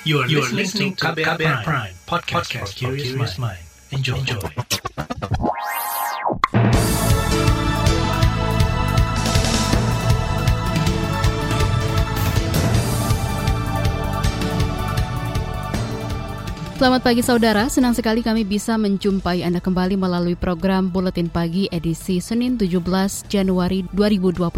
You are, you are listening to KBR, KBR Prime, Prime podcast, podcast for curious mind. Enjoy. Enjoy. Selamat pagi saudara, senang sekali kami bisa menjumpai Anda kembali melalui program Buletin Pagi edisi Senin 17 Januari 2022.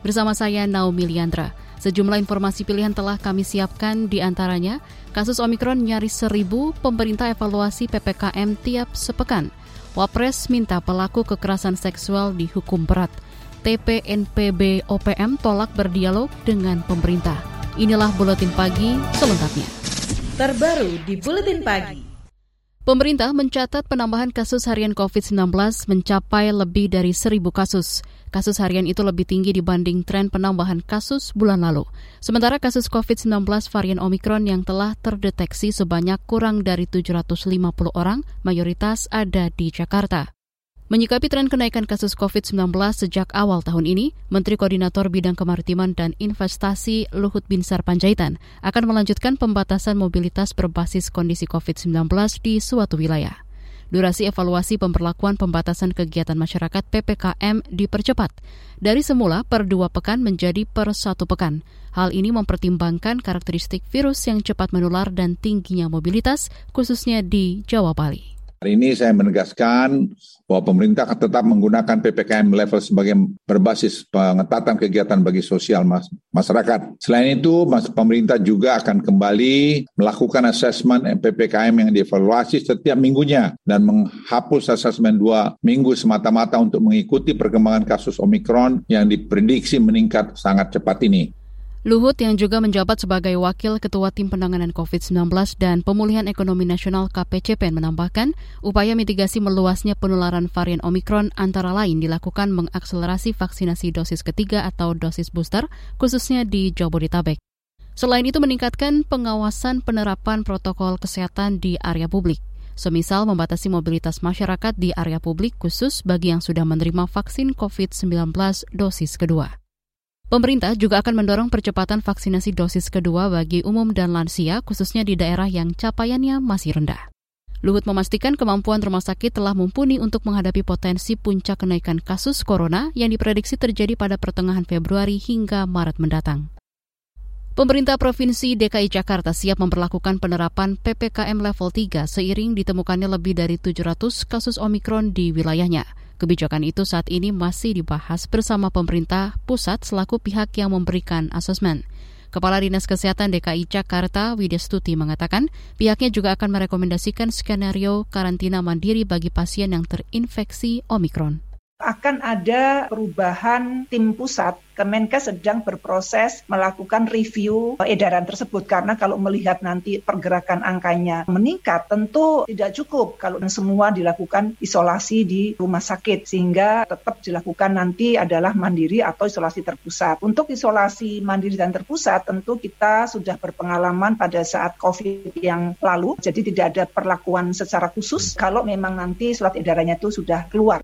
Bersama saya Naomi Liandra. Sejumlah informasi pilihan telah kami siapkan di antaranya, kasus Omikron nyaris seribu, pemerintah evaluasi PPKM tiap sepekan. Wapres minta pelaku kekerasan seksual dihukum berat. TPNPB OPM tolak berdialog dengan pemerintah. Inilah Buletin Pagi selengkapnya terbaru di Buletin Pagi. Pemerintah mencatat penambahan kasus harian COVID-19 mencapai lebih dari seribu kasus. Kasus harian itu lebih tinggi dibanding tren penambahan kasus bulan lalu. Sementara kasus COVID-19 varian Omikron yang telah terdeteksi sebanyak kurang dari 750 orang, mayoritas ada di Jakarta. Menyikapi tren kenaikan kasus COVID-19 sejak awal tahun ini, Menteri Koordinator Bidang Kemaritiman dan Investasi Luhut Binsar Panjaitan akan melanjutkan pembatasan mobilitas berbasis kondisi COVID-19 di suatu wilayah. Durasi evaluasi pemberlakuan pembatasan kegiatan masyarakat PPKM dipercepat dari semula per dua pekan menjadi per satu pekan. Hal ini mempertimbangkan karakteristik virus yang cepat menular dan tingginya mobilitas, khususnya di Jawa Bali. Hari ini saya menegaskan bahwa pemerintah akan tetap menggunakan PPKM level sebagai berbasis pengetatan kegiatan bagi sosial mas masyarakat. Selain itu, mas pemerintah juga akan kembali melakukan asesmen PPKM yang dievaluasi setiap minggunya dan menghapus asesmen dua minggu semata-mata untuk mengikuti perkembangan kasus Omikron yang diprediksi meningkat sangat cepat ini. Luhut yang juga menjabat sebagai Wakil Ketua Tim Penanganan COVID-19 dan Pemulihan Ekonomi Nasional KPCP menambahkan, upaya mitigasi meluasnya penularan varian Omikron antara lain dilakukan mengakselerasi vaksinasi dosis ketiga atau dosis booster, khususnya di Jabodetabek. Selain itu meningkatkan pengawasan penerapan protokol kesehatan di area publik semisal membatasi mobilitas masyarakat di area publik khusus bagi yang sudah menerima vaksin COVID-19 dosis kedua. Pemerintah juga akan mendorong percepatan vaksinasi dosis kedua bagi umum dan lansia, khususnya di daerah yang capaiannya masih rendah. Luhut memastikan kemampuan rumah sakit telah mumpuni untuk menghadapi potensi puncak kenaikan kasus corona yang diprediksi terjadi pada pertengahan Februari hingga Maret mendatang. Pemerintah Provinsi DKI Jakarta siap memperlakukan penerapan PPKM level 3 seiring ditemukannya lebih dari 700 kasus Omikron di wilayahnya. Kebijakan itu saat ini masih dibahas bersama pemerintah pusat selaku pihak yang memberikan asesmen. Kepala Dinas Kesehatan DKI Jakarta, Widya Stuti, mengatakan pihaknya juga akan merekomendasikan skenario karantina mandiri bagi pasien yang terinfeksi Omikron akan ada perubahan tim pusat. Kemenkes sedang berproses melakukan review edaran tersebut karena kalau melihat nanti pergerakan angkanya meningkat tentu tidak cukup kalau semua dilakukan isolasi di rumah sakit sehingga tetap dilakukan nanti adalah mandiri atau isolasi terpusat. Untuk isolasi mandiri dan terpusat tentu kita sudah berpengalaman pada saat COVID yang lalu jadi tidak ada perlakuan secara khusus kalau memang nanti surat edarannya itu sudah keluar.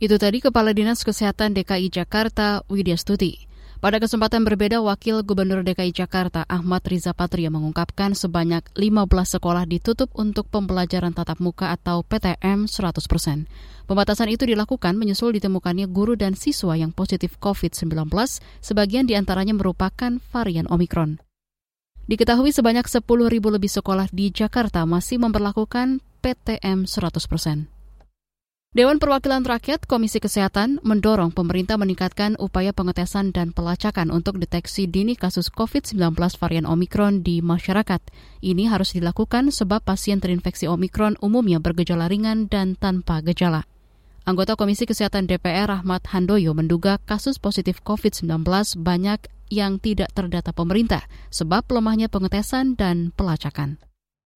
Itu tadi Kepala Dinas Kesehatan DKI Jakarta, Widya Stuti. Pada kesempatan berbeda, Wakil Gubernur DKI Jakarta Ahmad Riza Patria mengungkapkan sebanyak 15 sekolah ditutup untuk pembelajaran tatap muka atau PTM 100%. Pembatasan itu dilakukan menyusul ditemukannya guru dan siswa yang positif COVID-19, sebagian di antaranya merupakan varian Omikron. Diketahui sebanyak 10 ribu lebih sekolah di Jakarta masih memperlakukan PTM 100%. Dewan Perwakilan Rakyat Komisi Kesehatan mendorong pemerintah meningkatkan upaya pengetesan dan pelacakan untuk deteksi dini kasus COVID-19 varian Omikron di masyarakat. Ini harus dilakukan sebab pasien terinfeksi Omikron umumnya bergejala ringan dan tanpa gejala. Anggota Komisi Kesehatan DPR Rahmat Handoyo menduga kasus positif COVID-19 banyak yang tidak terdata pemerintah sebab lemahnya pengetesan dan pelacakan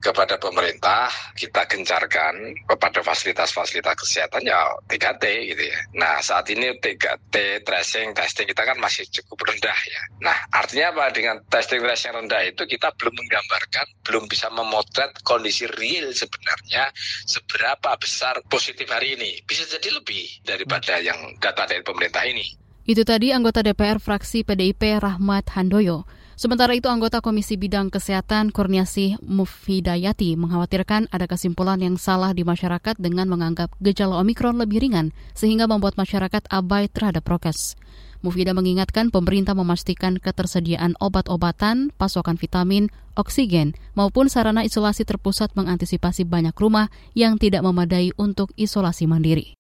kepada pemerintah kita gencarkan kepada fasilitas-fasilitas kesehatan ya 3T gitu ya. Nah saat ini 3T tracing testing kita kan masih cukup rendah ya. Nah artinya apa dengan testing tracing rendah itu kita belum menggambarkan, belum bisa memotret kondisi real sebenarnya seberapa besar positif hari ini. Bisa jadi lebih daripada yang data dari pemerintah ini. Itu tadi anggota DPR fraksi PDIP Rahmat Handoyo. Sementara itu, anggota Komisi Bidang Kesehatan Kurniasih Mufidayati mengkhawatirkan ada kesimpulan yang salah di masyarakat dengan menganggap gejala Omikron lebih ringan, sehingga membuat masyarakat abai terhadap prokes. Mufida mengingatkan pemerintah memastikan ketersediaan obat-obatan, pasokan vitamin, oksigen, maupun sarana isolasi terpusat mengantisipasi banyak rumah yang tidak memadai untuk isolasi mandiri.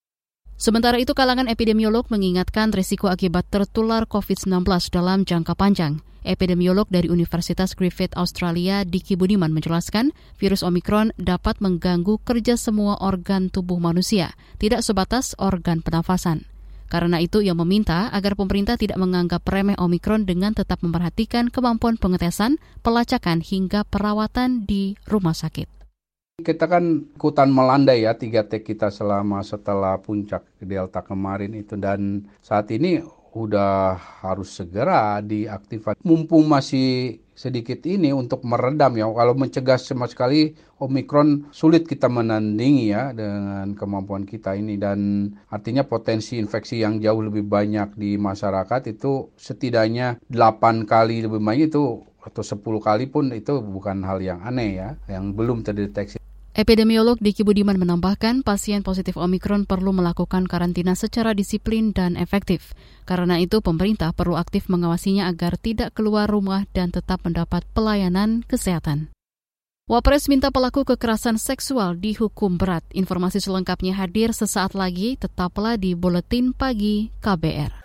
Sementara itu, kalangan epidemiolog mengingatkan risiko akibat tertular COVID-19 dalam jangka panjang. Epidemiolog dari Universitas Griffith Australia, Diki Budiman menjelaskan, virus Omikron dapat mengganggu kerja semua organ tubuh manusia, tidak sebatas organ pernafasan. Karena itu ia meminta agar pemerintah tidak menganggap remeh Omikron dengan tetap memperhatikan kemampuan pengetesan, pelacakan hingga perawatan di rumah sakit. Kita kan ikutan melandai ya 3T kita selama setelah puncak Delta kemarin itu dan saat ini udah harus segera diaktifkan. Mumpung masih sedikit ini untuk meredam ya. Kalau mencegah sama sekali Omikron sulit kita menandingi ya dengan kemampuan kita ini dan artinya potensi infeksi yang jauh lebih banyak di masyarakat itu setidaknya 8 kali lebih banyak itu atau 10 kali pun itu bukan hal yang aneh ya yang belum terdeteksi. Epidemiolog Diki Budiman menambahkan pasien positif Omikron perlu melakukan karantina secara disiplin dan efektif. Karena itu pemerintah perlu aktif mengawasinya agar tidak keluar rumah dan tetap mendapat pelayanan kesehatan. Wapres minta pelaku kekerasan seksual dihukum berat. Informasi selengkapnya hadir sesaat lagi, tetaplah di Buletin Pagi KBR.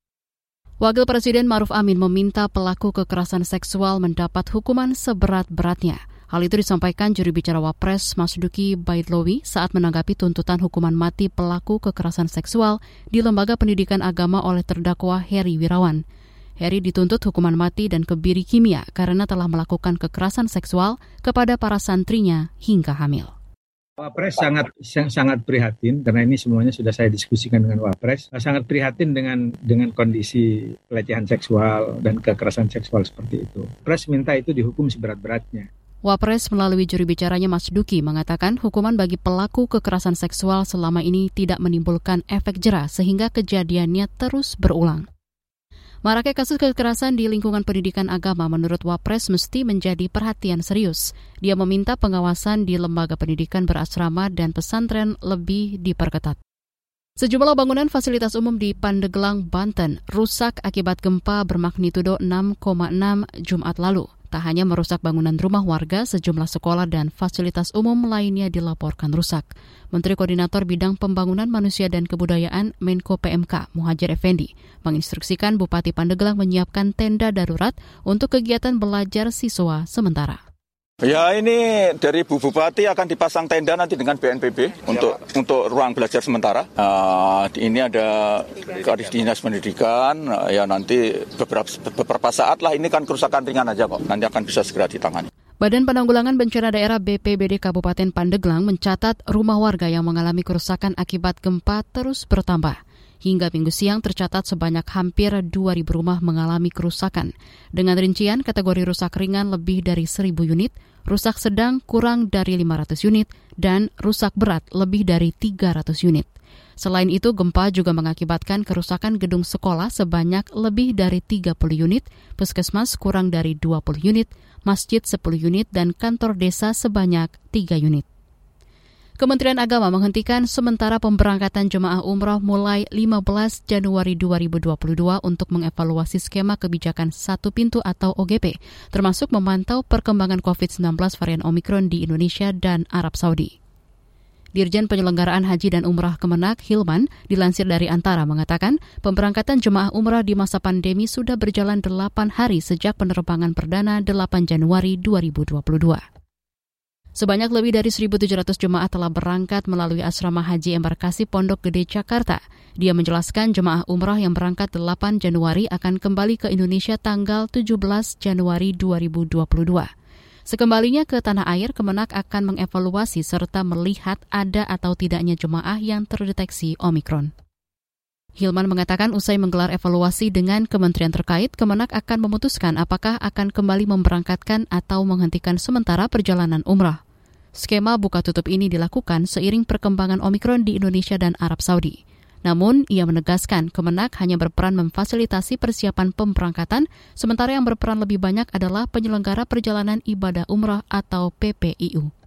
Wakil Presiden Maruf Amin meminta pelaku kekerasan seksual mendapat hukuman seberat-beratnya. Hal itu disampaikan juri bicara Wapres Mas Duki Baitlowi saat menanggapi tuntutan hukuman mati pelaku kekerasan seksual di Lembaga Pendidikan Agama oleh terdakwa Heri Wirawan. Heri dituntut hukuman mati dan kebiri kimia karena telah melakukan kekerasan seksual kepada para santrinya hingga hamil. Wapres sangat sangat prihatin karena ini semuanya sudah saya diskusikan dengan Wapres. Sangat prihatin dengan dengan kondisi pelecehan seksual dan kekerasan seksual seperti itu. Wapres minta itu dihukum seberat-beratnya. Wapres melalui juri bicaranya Mas Duki mengatakan hukuman bagi pelaku kekerasan seksual selama ini tidak menimbulkan efek jerah sehingga kejadiannya terus berulang. Maraknya kasus kekerasan di lingkungan pendidikan agama menurut Wapres mesti menjadi perhatian serius. Dia meminta pengawasan di lembaga pendidikan berasrama dan pesantren lebih diperketat. Sejumlah bangunan fasilitas umum di Pandeglang, Banten rusak akibat gempa bermagnitudo 6,6 Jumat lalu. Tak hanya merusak bangunan rumah warga, sejumlah sekolah dan fasilitas umum lainnya dilaporkan rusak. Menteri Koordinator Bidang Pembangunan Manusia dan Kebudayaan Menko PMK Muhajir Effendi menginstruksikan Bupati Pandeglang menyiapkan tenda darurat untuk kegiatan belajar siswa sementara. Ya ini dari Bu Bupati akan dipasang tenda nanti dengan BNPB untuk untuk ruang belajar sementara. Uh, ini ada dari dinas pendidikan uh, ya nanti beberapa beberapa saat lah ini kan kerusakan ringan aja kok. Nanti akan bisa segera ditangani. Badan Penanggulangan Bencana Daerah BPBD Kabupaten Pandeglang mencatat rumah warga yang mengalami kerusakan akibat gempa terus bertambah. Hingga minggu siang tercatat sebanyak hampir 2.000 rumah mengalami kerusakan. Dengan rincian kategori rusak ringan lebih dari 1.000 unit, rusak sedang kurang dari 500 unit, dan rusak berat lebih dari 300 unit. Selain itu, gempa juga mengakibatkan kerusakan gedung sekolah sebanyak lebih dari 30 unit, puskesmas kurang dari 20 unit, masjid 10 unit, dan kantor desa sebanyak 3 unit. Kementerian Agama menghentikan sementara pemberangkatan jemaah umroh mulai 15 Januari 2022 untuk mengevaluasi skema kebijakan satu pintu atau OGP, termasuk memantau perkembangan COVID-19 varian Omikron di Indonesia dan Arab Saudi. Dirjen Penyelenggaraan Haji dan Umrah Kemenak, Hilman, dilansir dari Antara mengatakan, pemberangkatan jemaah umrah di masa pandemi sudah berjalan 8 hari sejak penerbangan perdana 8 Januari 2022. Sebanyak lebih dari 1.700 jemaah telah berangkat melalui asrama haji embarkasi Pondok Gede Jakarta. Dia menjelaskan jemaah umrah yang berangkat 8 Januari akan kembali ke Indonesia tanggal 17 Januari 2022. Sekembalinya ke tanah air, Kemenak akan mengevaluasi serta melihat ada atau tidaknya jemaah yang terdeteksi Omikron. Hilman mengatakan usai menggelar evaluasi dengan kementerian terkait, Kemenak akan memutuskan apakah akan kembali memberangkatkan atau menghentikan sementara perjalanan umrah. Skema buka tutup ini dilakukan seiring perkembangan Omikron di Indonesia dan Arab Saudi. Namun, ia menegaskan Kemenak hanya berperan memfasilitasi persiapan pemberangkatan, sementara yang berperan lebih banyak adalah penyelenggara perjalanan ibadah umrah atau PPIU.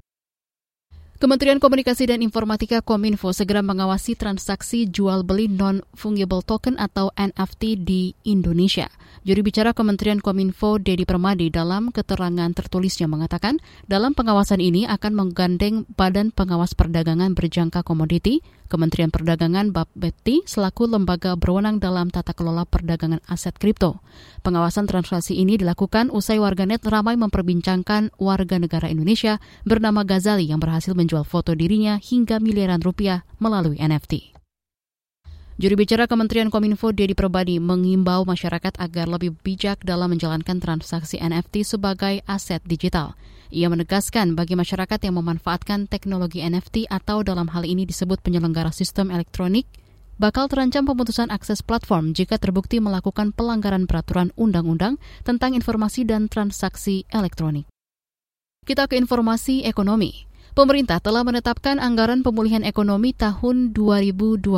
Kementerian Komunikasi dan Informatika Kominfo segera mengawasi transaksi jual beli non-fungible token atau NFT di Indonesia. Juri bicara Kementerian Kominfo Dedi Permadi dalam keterangan tertulisnya mengatakan, dalam pengawasan ini akan menggandeng Badan Pengawas Perdagangan Berjangka Komoditi, Kementerian Perdagangan Bapbeti selaku lembaga berwenang dalam tata kelola perdagangan aset kripto. Pengawasan transaksi ini dilakukan usai warganet ramai memperbincangkan warga negara Indonesia bernama Gazali yang berhasil menjual foto dirinya hingga miliaran rupiah melalui NFT. Juri bicara Kementerian Kominfo Dedi Perbadi mengimbau masyarakat agar lebih bijak dalam menjalankan transaksi NFT sebagai aset digital. Ia menegaskan bagi masyarakat yang memanfaatkan teknologi NFT atau dalam hal ini disebut penyelenggara sistem elektronik, bakal terancam pemutusan akses platform jika terbukti melakukan pelanggaran peraturan undang-undang tentang informasi dan transaksi elektronik. Kita ke informasi ekonomi. Pemerintah telah menetapkan anggaran pemulihan ekonomi tahun 2022.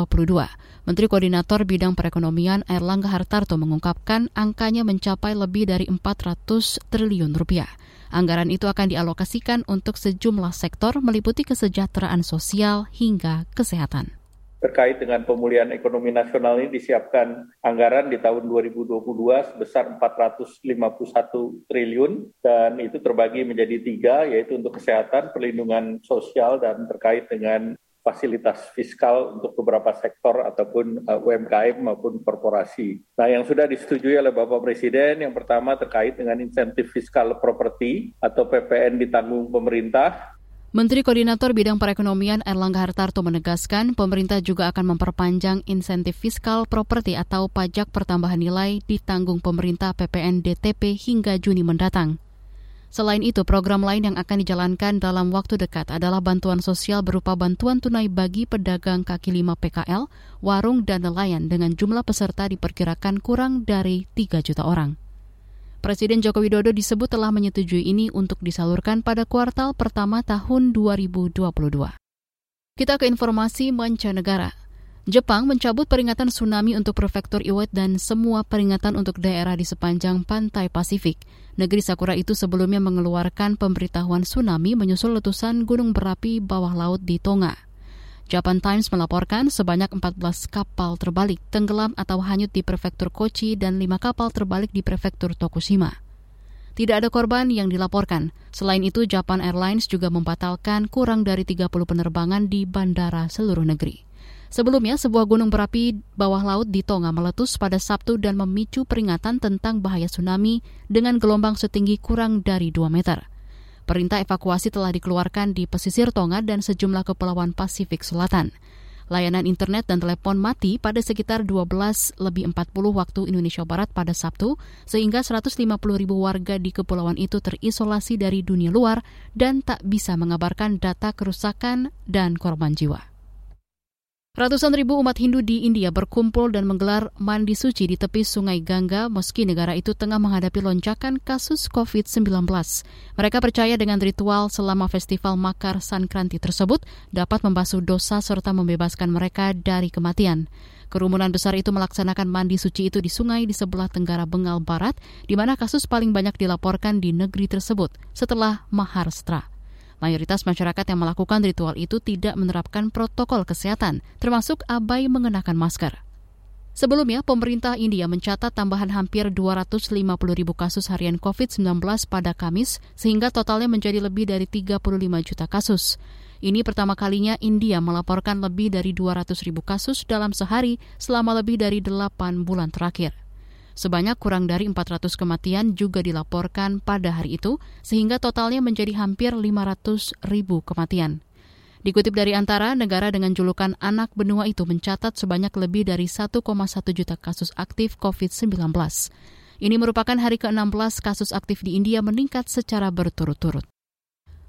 Menteri Koordinator Bidang Perekonomian Erlangga Hartarto mengungkapkan angkanya mencapai lebih dari 400 triliun rupiah. Anggaran itu akan dialokasikan untuk sejumlah sektor meliputi kesejahteraan sosial hingga kesehatan. Terkait dengan pemulihan ekonomi nasional ini disiapkan anggaran di tahun 2022 sebesar 451 triliun dan itu terbagi menjadi tiga yaitu untuk kesehatan, perlindungan sosial dan terkait dengan fasilitas fiskal untuk beberapa sektor ataupun uh, UMKM maupun korporasi. Nah, yang sudah disetujui oleh Bapak Presiden yang pertama terkait dengan insentif fiskal properti atau PPN ditanggung pemerintah Menteri Koordinator Bidang Perekonomian Erlangga Hartarto menegaskan pemerintah juga akan memperpanjang insentif fiskal properti atau pajak pertambahan nilai ditanggung pemerintah PPN DTP hingga Juni mendatang. Selain itu, program lain yang akan dijalankan dalam waktu dekat adalah bantuan sosial berupa bantuan tunai bagi pedagang kaki lima PKL, warung, dan nelayan dengan jumlah peserta diperkirakan kurang dari 3 juta orang. Presiden Joko Widodo disebut telah menyetujui ini untuk disalurkan pada kuartal pertama tahun 2022. Kita ke informasi mancanegara. Jepang mencabut peringatan tsunami untuk prefektur Iwate dan semua peringatan untuk daerah di sepanjang pantai Pasifik. Negeri Sakura itu sebelumnya mengeluarkan pemberitahuan tsunami menyusul letusan gunung berapi bawah laut di Tonga. Japan Times melaporkan sebanyak 14 kapal terbalik tenggelam atau hanyut di prefektur Kochi dan 5 kapal terbalik di prefektur Tokushima. Tidak ada korban yang dilaporkan. Selain itu, Japan Airlines juga membatalkan kurang dari 30 penerbangan di bandara seluruh negeri. Sebelumnya, sebuah gunung berapi bawah laut di Tonga meletus pada Sabtu dan memicu peringatan tentang bahaya tsunami dengan gelombang setinggi kurang dari 2 meter. Perintah evakuasi telah dikeluarkan di pesisir Tonga dan sejumlah kepulauan Pasifik Selatan. Layanan internet dan telepon mati pada sekitar 12 lebih 40 waktu Indonesia Barat pada Sabtu, sehingga 150 ribu warga di kepulauan itu terisolasi dari dunia luar dan tak bisa mengabarkan data kerusakan dan korban jiwa. Ratusan ribu umat Hindu di India berkumpul dan menggelar mandi suci di tepi sungai Gangga meski negara itu tengah menghadapi lonjakan kasus COVID-19. Mereka percaya dengan ritual selama festival Makar Sankranti tersebut dapat membasuh dosa serta membebaskan mereka dari kematian. Kerumunan besar itu melaksanakan mandi suci itu di sungai di sebelah tenggara Bengal Barat, di mana kasus paling banyak dilaporkan di negeri tersebut setelah Maharashtra. Mayoritas masyarakat yang melakukan ritual itu tidak menerapkan protokol kesehatan, termasuk abai mengenakan masker. Sebelumnya, pemerintah India mencatat tambahan hampir 250 ribu kasus harian COVID-19 pada Kamis, sehingga totalnya menjadi lebih dari 35 juta kasus. Ini pertama kalinya India melaporkan lebih dari 200 ribu kasus dalam sehari selama lebih dari 8 bulan terakhir. Sebanyak kurang dari 400 kematian juga dilaporkan pada hari itu, sehingga totalnya menjadi hampir 500 ribu kematian. Dikutip dari antara negara dengan julukan anak benua itu mencatat sebanyak lebih dari 1,1 juta kasus aktif COVID-19. Ini merupakan hari ke-16 kasus aktif di India meningkat secara berturut-turut.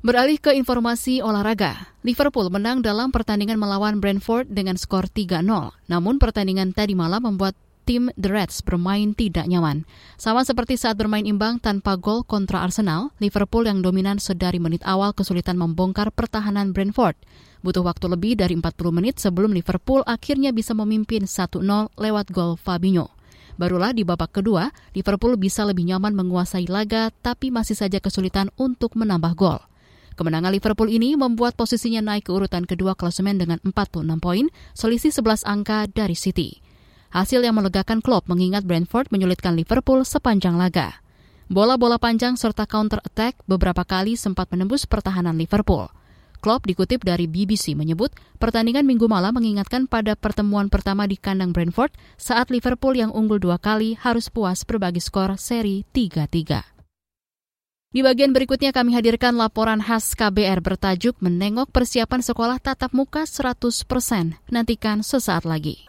Beralih ke informasi olahraga, Liverpool menang dalam pertandingan melawan Brentford dengan skor 3-0. Namun pertandingan tadi malam membuat tim The Reds bermain tidak nyaman. Sama seperti saat bermain imbang tanpa gol kontra Arsenal, Liverpool yang dominan sedari menit awal kesulitan membongkar pertahanan Brentford. Butuh waktu lebih dari 40 menit sebelum Liverpool akhirnya bisa memimpin 1-0 lewat gol Fabinho. Barulah di babak kedua, Liverpool bisa lebih nyaman menguasai laga tapi masih saja kesulitan untuk menambah gol. Kemenangan Liverpool ini membuat posisinya naik ke urutan kedua klasemen dengan 46 poin, selisih 11 angka dari City. Hasil yang melegakan Klopp mengingat Brentford menyulitkan Liverpool sepanjang laga. Bola-bola panjang serta counter attack beberapa kali sempat menembus pertahanan Liverpool. Klopp dikutip dari BBC menyebut pertandingan minggu malam mengingatkan pada pertemuan pertama di kandang Brentford saat Liverpool yang unggul dua kali harus puas berbagi skor seri 3-3. Di bagian berikutnya kami hadirkan laporan khas KBR bertajuk Menengok Persiapan Sekolah Tatap Muka 100%. Nantikan sesaat lagi.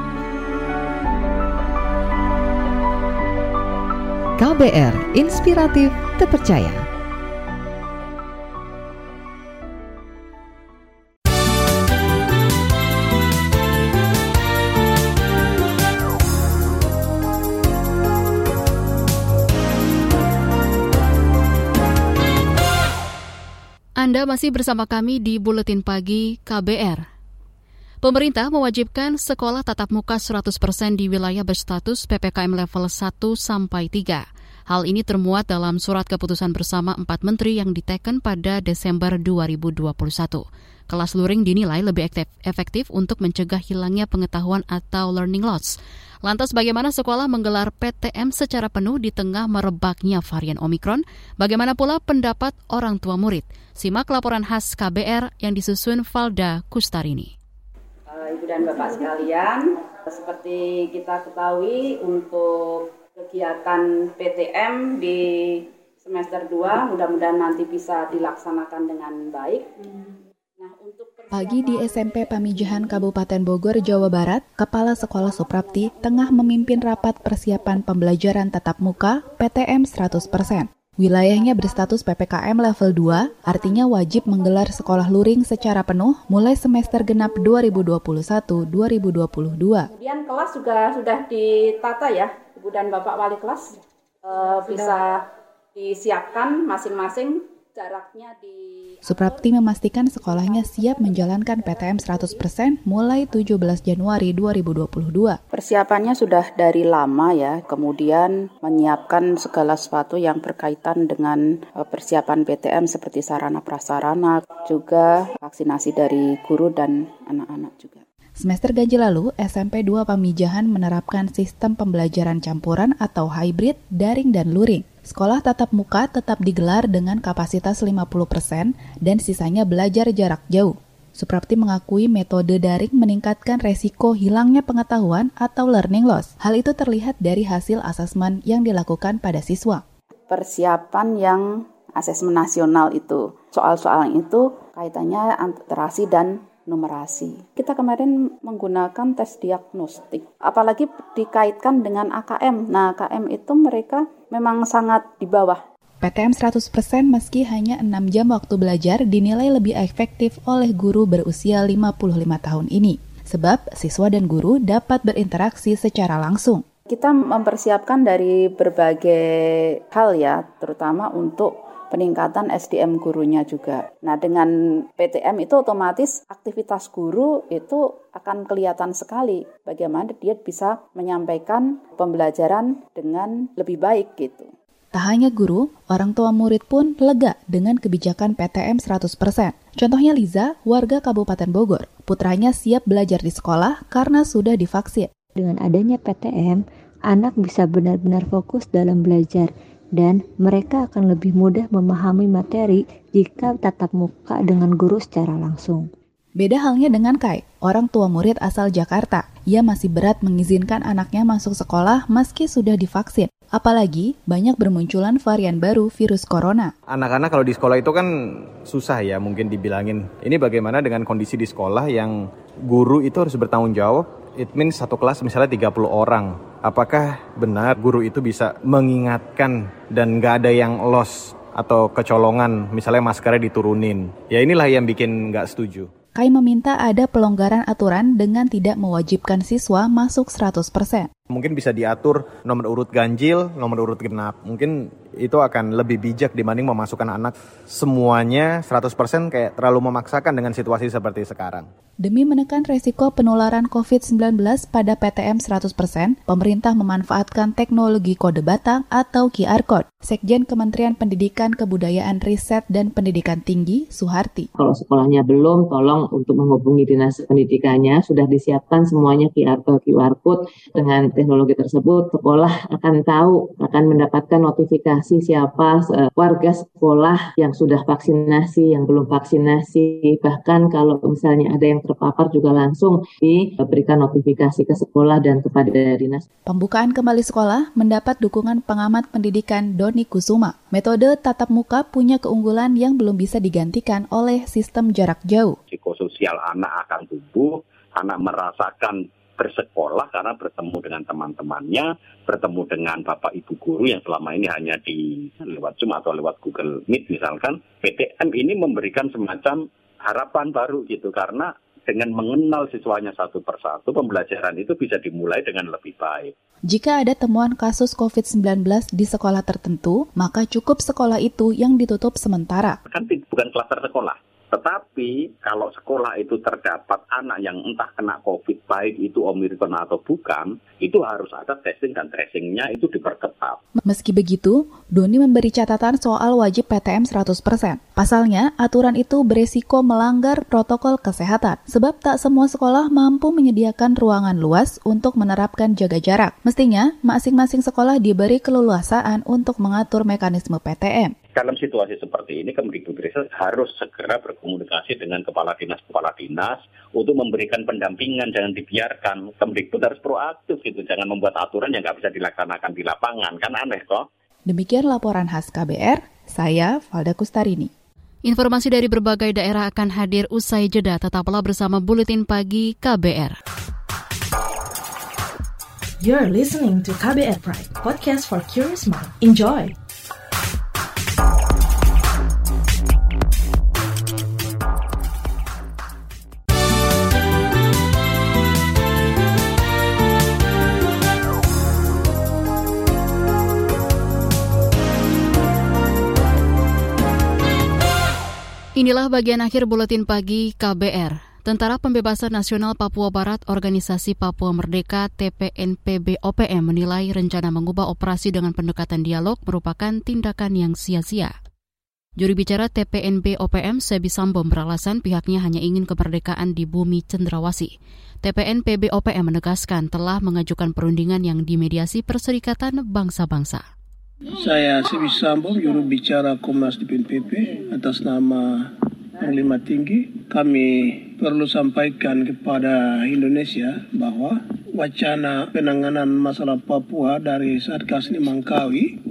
KBR Inspiratif Terpercaya. Anda masih bersama kami di Buletin Pagi KBR. Pemerintah mewajibkan sekolah tatap muka 100% di wilayah berstatus PPKM level 1 sampai 3. Hal ini termuat dalam surat keputusan bersama empat menteri yang diteken pada Desember 2021. Kelas luring dinilai lebih efektif untuk mencegah hilangnya pengetahuan atau learning loss. Lantas bagaimana sekolah menggelar PTM secara penuh di tengah merebaknya varian Omikron? Bagaimana pula pendapat orang tua murid? Simak laporan khas KBR yang disusun Valda Kustarini. Uh, Ibu dan Bapak sekalian, seperti kita ketahui untuk kegiatan PTM di semester 2 mudah-mudahan nanti bisa dilaksanakan dengan baik. Pagi di SMP Pamijahan Kabupaten Bogor, Jawa Barat, Kepala Sekolah Suprapti tengah memimpin rapat persiapan pembelajaran tatap muka PTM 100%. Wilayahnya berstatus PPKM level 2, artinya wajib menggelar sekolah luring secara penuh mulai semester genap 2021-2022. Kemudian kelas juga sudah ditata ya, Ibu dan Bapak Wali kelas e, bisa disiapkan masing-masing jaraknya di Suprapti memastikan sekolahnya siap menjalankan PTM 100% mulai 17 Januari 2022. Persiapannya sudah dari lama ya, kemudian menyiapkan segala sesuatu yang berkaitan dengan eh, persiapan PTM seperti sarana prasarana, juga vaksinasi dari guru dan anak-anak juga. Semester ganjil lalu, SMP 2 Pamijahan menerapkan sistem pembelajaran campuran atau hybrid, daring dan luring. Sekolah tatap muka tetap digelar dengan kapasitas 50% dan sisanya belajar jarak jauh. Suprapti mengakui metode daring meningkatkan resiko hilangnya pengetahuan atau learning loss. Hal itu terlihat dari hasil asesmen yang dilakukan pada siswa. Persiapan yang asesmen nasional itu, soal-soal itu kaitannya literasi dan numerasi. Kita kemarin menggunakan tes diagnostik, apalagi dikaitkan dengan AKM. Nah, AKM itu mereka memang sangat di bawah. PTM 100% meski hanya 6 jam waktu belajar dinilai lebih efektif oleh guru berusia 55 tahun ini. Sebab siswa dan guru dapat berinteraksi secara langsung. Kita mempersiapkan dari berbagai hal ya, terutama untuk peningkatan SDM gurunya juga. Nah, dengan PTM itu otomatis aktivitas guru itu akan kelihatan sekali bagaimana dia bisa menyampaikan pembelajaran dengan lebih baik gitu. Tak hanya guru, orang tua murid pun lega dengan kebijakan PTM 100%. Contohnya Liza, warga Kabupaten Bogor. Putranya siap belajar di sekolah karena sudah divaksin. Dengan adanya PTM, anak bisa benar-benar fokus dalam belajar dan mereka akan lebih mudah memahami materi jika tatap muka dengan guru secara langsung. Beda halnya dengan Kai, orang tua murid asal Jakarta. Ia masih berat mengizinkan anaknya masuk sekolah meski sudah divaksin. Apalagi banyak bermunculan varian baru virus corona. Anak-anak kalau di sekolah itu kan susah ya mungkin dibilangin. Ini bagaimana dengan kondisi di sekolah yang guru itu harus bertanggung jawab. It means satu kelas misalnya 30 orang. Apakah benar guru itu bisa mengingatkan dan nggak ada yang loss atau kecolongan misalnya maskernya diturunin. Ya inilah yang bikin nggak setuju. Kai meminta ada pelonggaran aturan dengan tidak mewajibkan siswa masuk 100%. Mungkin bisa diatur nomor urut ganjil, nomor urut genap. Mungkin itu akan lebih bijak dibanding memasukkan anak semuanya 100% kayak terlalu memaksakan dengan situasi seperti sekarang. Demi menekan resiko penularan COVID-19 pada PTM 100%, pemerintah memanfaatkan teknologi kode batang atau QR Code. Sekjen Kementerian Pendidikan, Kebudayaan, Riset, dan Pendidikan Tinggi, Suharti. Kalau sekolahnya belum, tolong untuk menghubungi dinas pendidikannya, sudah disiapkan semuanya QR Code, QR Code dengan teknologi tersebut, sekolah akan tahu, akan mendapatkan notifikasi siapa warga sekolah yang sudah vaksinasi, yang belum vaksinasi, bahkan kalau misalnya ada yang terpapar juga langsung diberikan notifikasi ke sekolah dan kepada dinas. Pembukaan kembali sekolah mendapat dukungan pengamat pendidikan Doni Kusuma. Metode tatap muka punya keunggulan yang belum bisa digantikan oleh sistem jarak jauh. Psikososial anak akan tumbuh, anak merasakan bersekolah karena bertemu dengan teman-temannya, bertemu dengan bapak ibu guru yang selama ini hanya di lewat Zoom atau lewat Google Meet misalkan. PTM ini memberikan semacam harapan baru gitu karena dengan mengenal siswanya satu persatu, pembelajaran itu bisa dimulai dengan lebih baik. Jika ada temuan kasus COVID-19 di sekolah tertentu, maka cukup sekolah itu yang ditutup sementara. Kan bukan klaster sekolah, tetapi kalau sekolah itu terdapat anak yang entah kena COVID, baik itu Omikron atau bukan, itu harus ada testing dan tracingnya itu diperketat. Meski begitu, Doni memberi catatan soal wajib PTM 100%. Pasalnya, aturan itu beresiko melanggar protokol kesehatan, sebab tak semua sekolah mampu menyediakan ruangan luas untuk menerapkan jaga jarak. Mestinya, masing-masing sekolah diberi keleluasaan untuk mengatur mekanisme PTM. Dalam situasi seperti ini, Kemdikbudristek harus segera berkomunikasi dengan kepala dinas-kepala dinas untuk memberikan pendampingan, jangan dibiarkan. Kemdikbud harus proaktif gitu, jangan membuat aturan yang nggak bisa dilaksanakan di lapangan, kan aneh kok. Demikian laporan khas KBR, saya Valda Kustarini. Informasi dari berbagai daerah akan hadir usai jeda, tetaplah bersama Buletin Pagi KBR. You're listening to KBR Pride, podcast for curious mind. Enjoy! Inilah bagian akhir buletin pagi KBR. Tentara Pembebasan Nasional Papua Barat Organisasi Papua Merdeka TPNPB OPM menilai rencana mengubah operasi dengan pendekatan dialog merupakan tindakan yang sia-sia. Juri bicara TPNB OPM Sebi Sambo beralasan pihaknya hanya ingin kemerdekaan di bumi cendrawasi. TPNPB OPM menegaskan telah mengajukan perundingan yang dimediasi Perserikatan Bangsa-Bangsa. Saya Sibi Sambo, juru bicara Komnas di PNPP atas nama Panglima Tinggi. Kami perlu sampaikan kepada Indonesia bahwa wacana penanganan masalah Papua dari Satgas Nimangkawi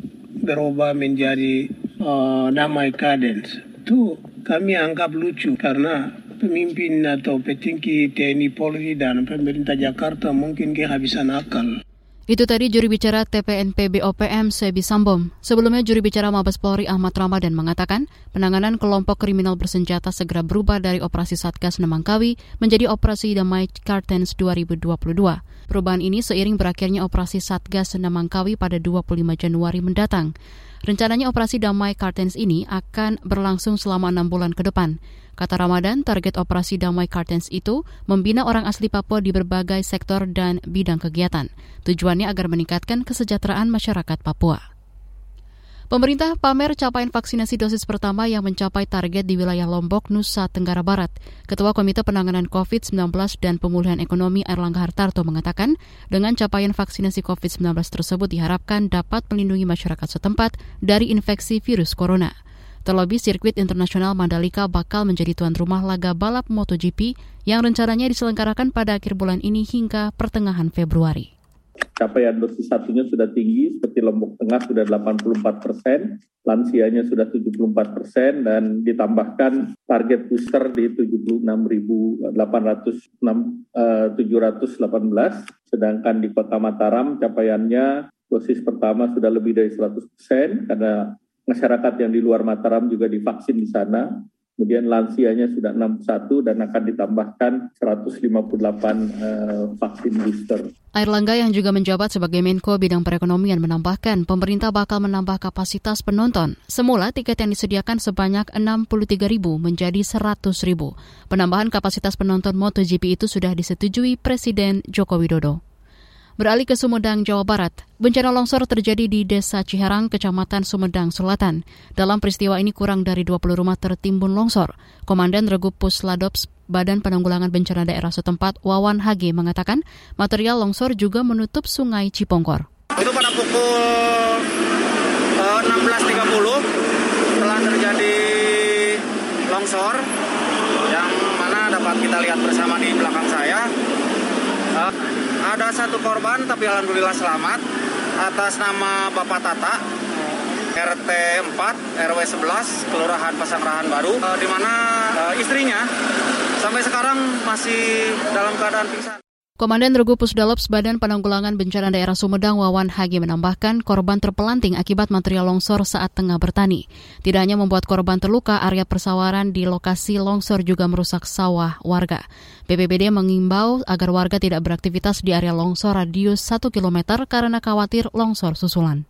berubah menjadi uh, damai kadens. Itu kami anggap lucu karena pemimpin atau petinggi TNI Polri dan pemerintah Jakarta mungkin kehabisan akal. Itu tadi juri bicara TPNP BOPM Sebi Sambom. Sebelumnya juri bicara Mabes Polri Ahmad Ramadan mengatakan penanganan kelompok kriminal bersenjata segera berubah dari operasi Satgas Nemangkawi menjadi operasi Damai Kartens 2022. Perubahan ini seiring berakhirnya operasi Satgas Nemangkawi pada 25 Januari mendatang. Rencananya operasi Damai Kartens ini akan berlangsung selama enam bulan ke depan. Kata Ramadan, target operasi Damai Kartens itu membina orang asli Papua di berbagai sektor dan bidang kegiatan. Tujuannya agar meningkatkan kesejahteraan masyarakat Papua. Pemerintah pamer capaian vaksinasi dosis pertama yang mencapai target di wilayah Lombok, Nusa Tenggara Barat. Ketua Komite Penanganan COVID-19 dan Pemulihan Ekonomi Erlangga Hartarto mengatakan, dengan capaian vaksinasi COVID-19 tersebut diharapkan dapat melindungi masyarakat setempat dari infeksi virus corona. Terlebih sirkuit internasional Mandalika bakal menjadi tuan rumah laga balap MotoGP yang rencananya diselenggarakan pada akhir bulan ini hingga pertengahan Februari capaian dosis satunya sudah tinggi, seperti Lombok Tengah sudah 84 persen, lansianya sudah 74 persen, dan ditambahkan target booster di 76.718, uh, sedangkan di Kota Mataram capaiannya dosis pertama sudah lebih dari 100 persen, karena masyarakat yang di luar Mataram juga divaksin di sana, kemudian lansianya sudah 61 dan akan ditambahkan 158 uh, vaksin booster. Air Langga yang juga menjabat sebagai Menko Bidang Perekonomian menambahkan pemerintah bakal menambah kapasitas penonton. Semula tiket yang disediakan sebanyak 63 ribu menjadi 100 ribu. Penambahan kapasitas penonton MotoGP itu sudah disetujui Presiden Joko Widodo. Beralih ke Sumedang, Jawa Barat, bencana longsor terjadi di Desa Ciherang, Kecamatan Sumedang Selatan. Dalam peristiwa ini kurang dari 20 rumah tertimbun longsor. Komandan Regu Pusladops Badan Penanggulangan Bencana Daerah setempat Wawan Hage mengatakan material longsor juga menutup sungai Cipongkor. Itu pada pukul uh, eh, 16.30 telah terjadi longsor yang mana dapat kita lihat bersama di belakang saya. Uh, ada satu korban tapi alhamdulillah selamat atas nama Bapak Tata RT 4 RW 11 Kelurahan Pasangrahan Baru uh, di mana uh, istrinya sampai sekarang masih dalam keadaan pingsan. Komandan Regu Pusdalops Badan Penanggulangan Bencana Daerah Sumedang Wawan Hagi menambahkan korban terpelanting akibat material longsor saat tengah bertani. Tidak hanya membuat korban terluka, area persawaran di lokasi longsor juga merusak sawah warga. BPBD mengimbau agar warga tidak beraktivitas di area longsor radius 1 km karena khawatir longsor susulan.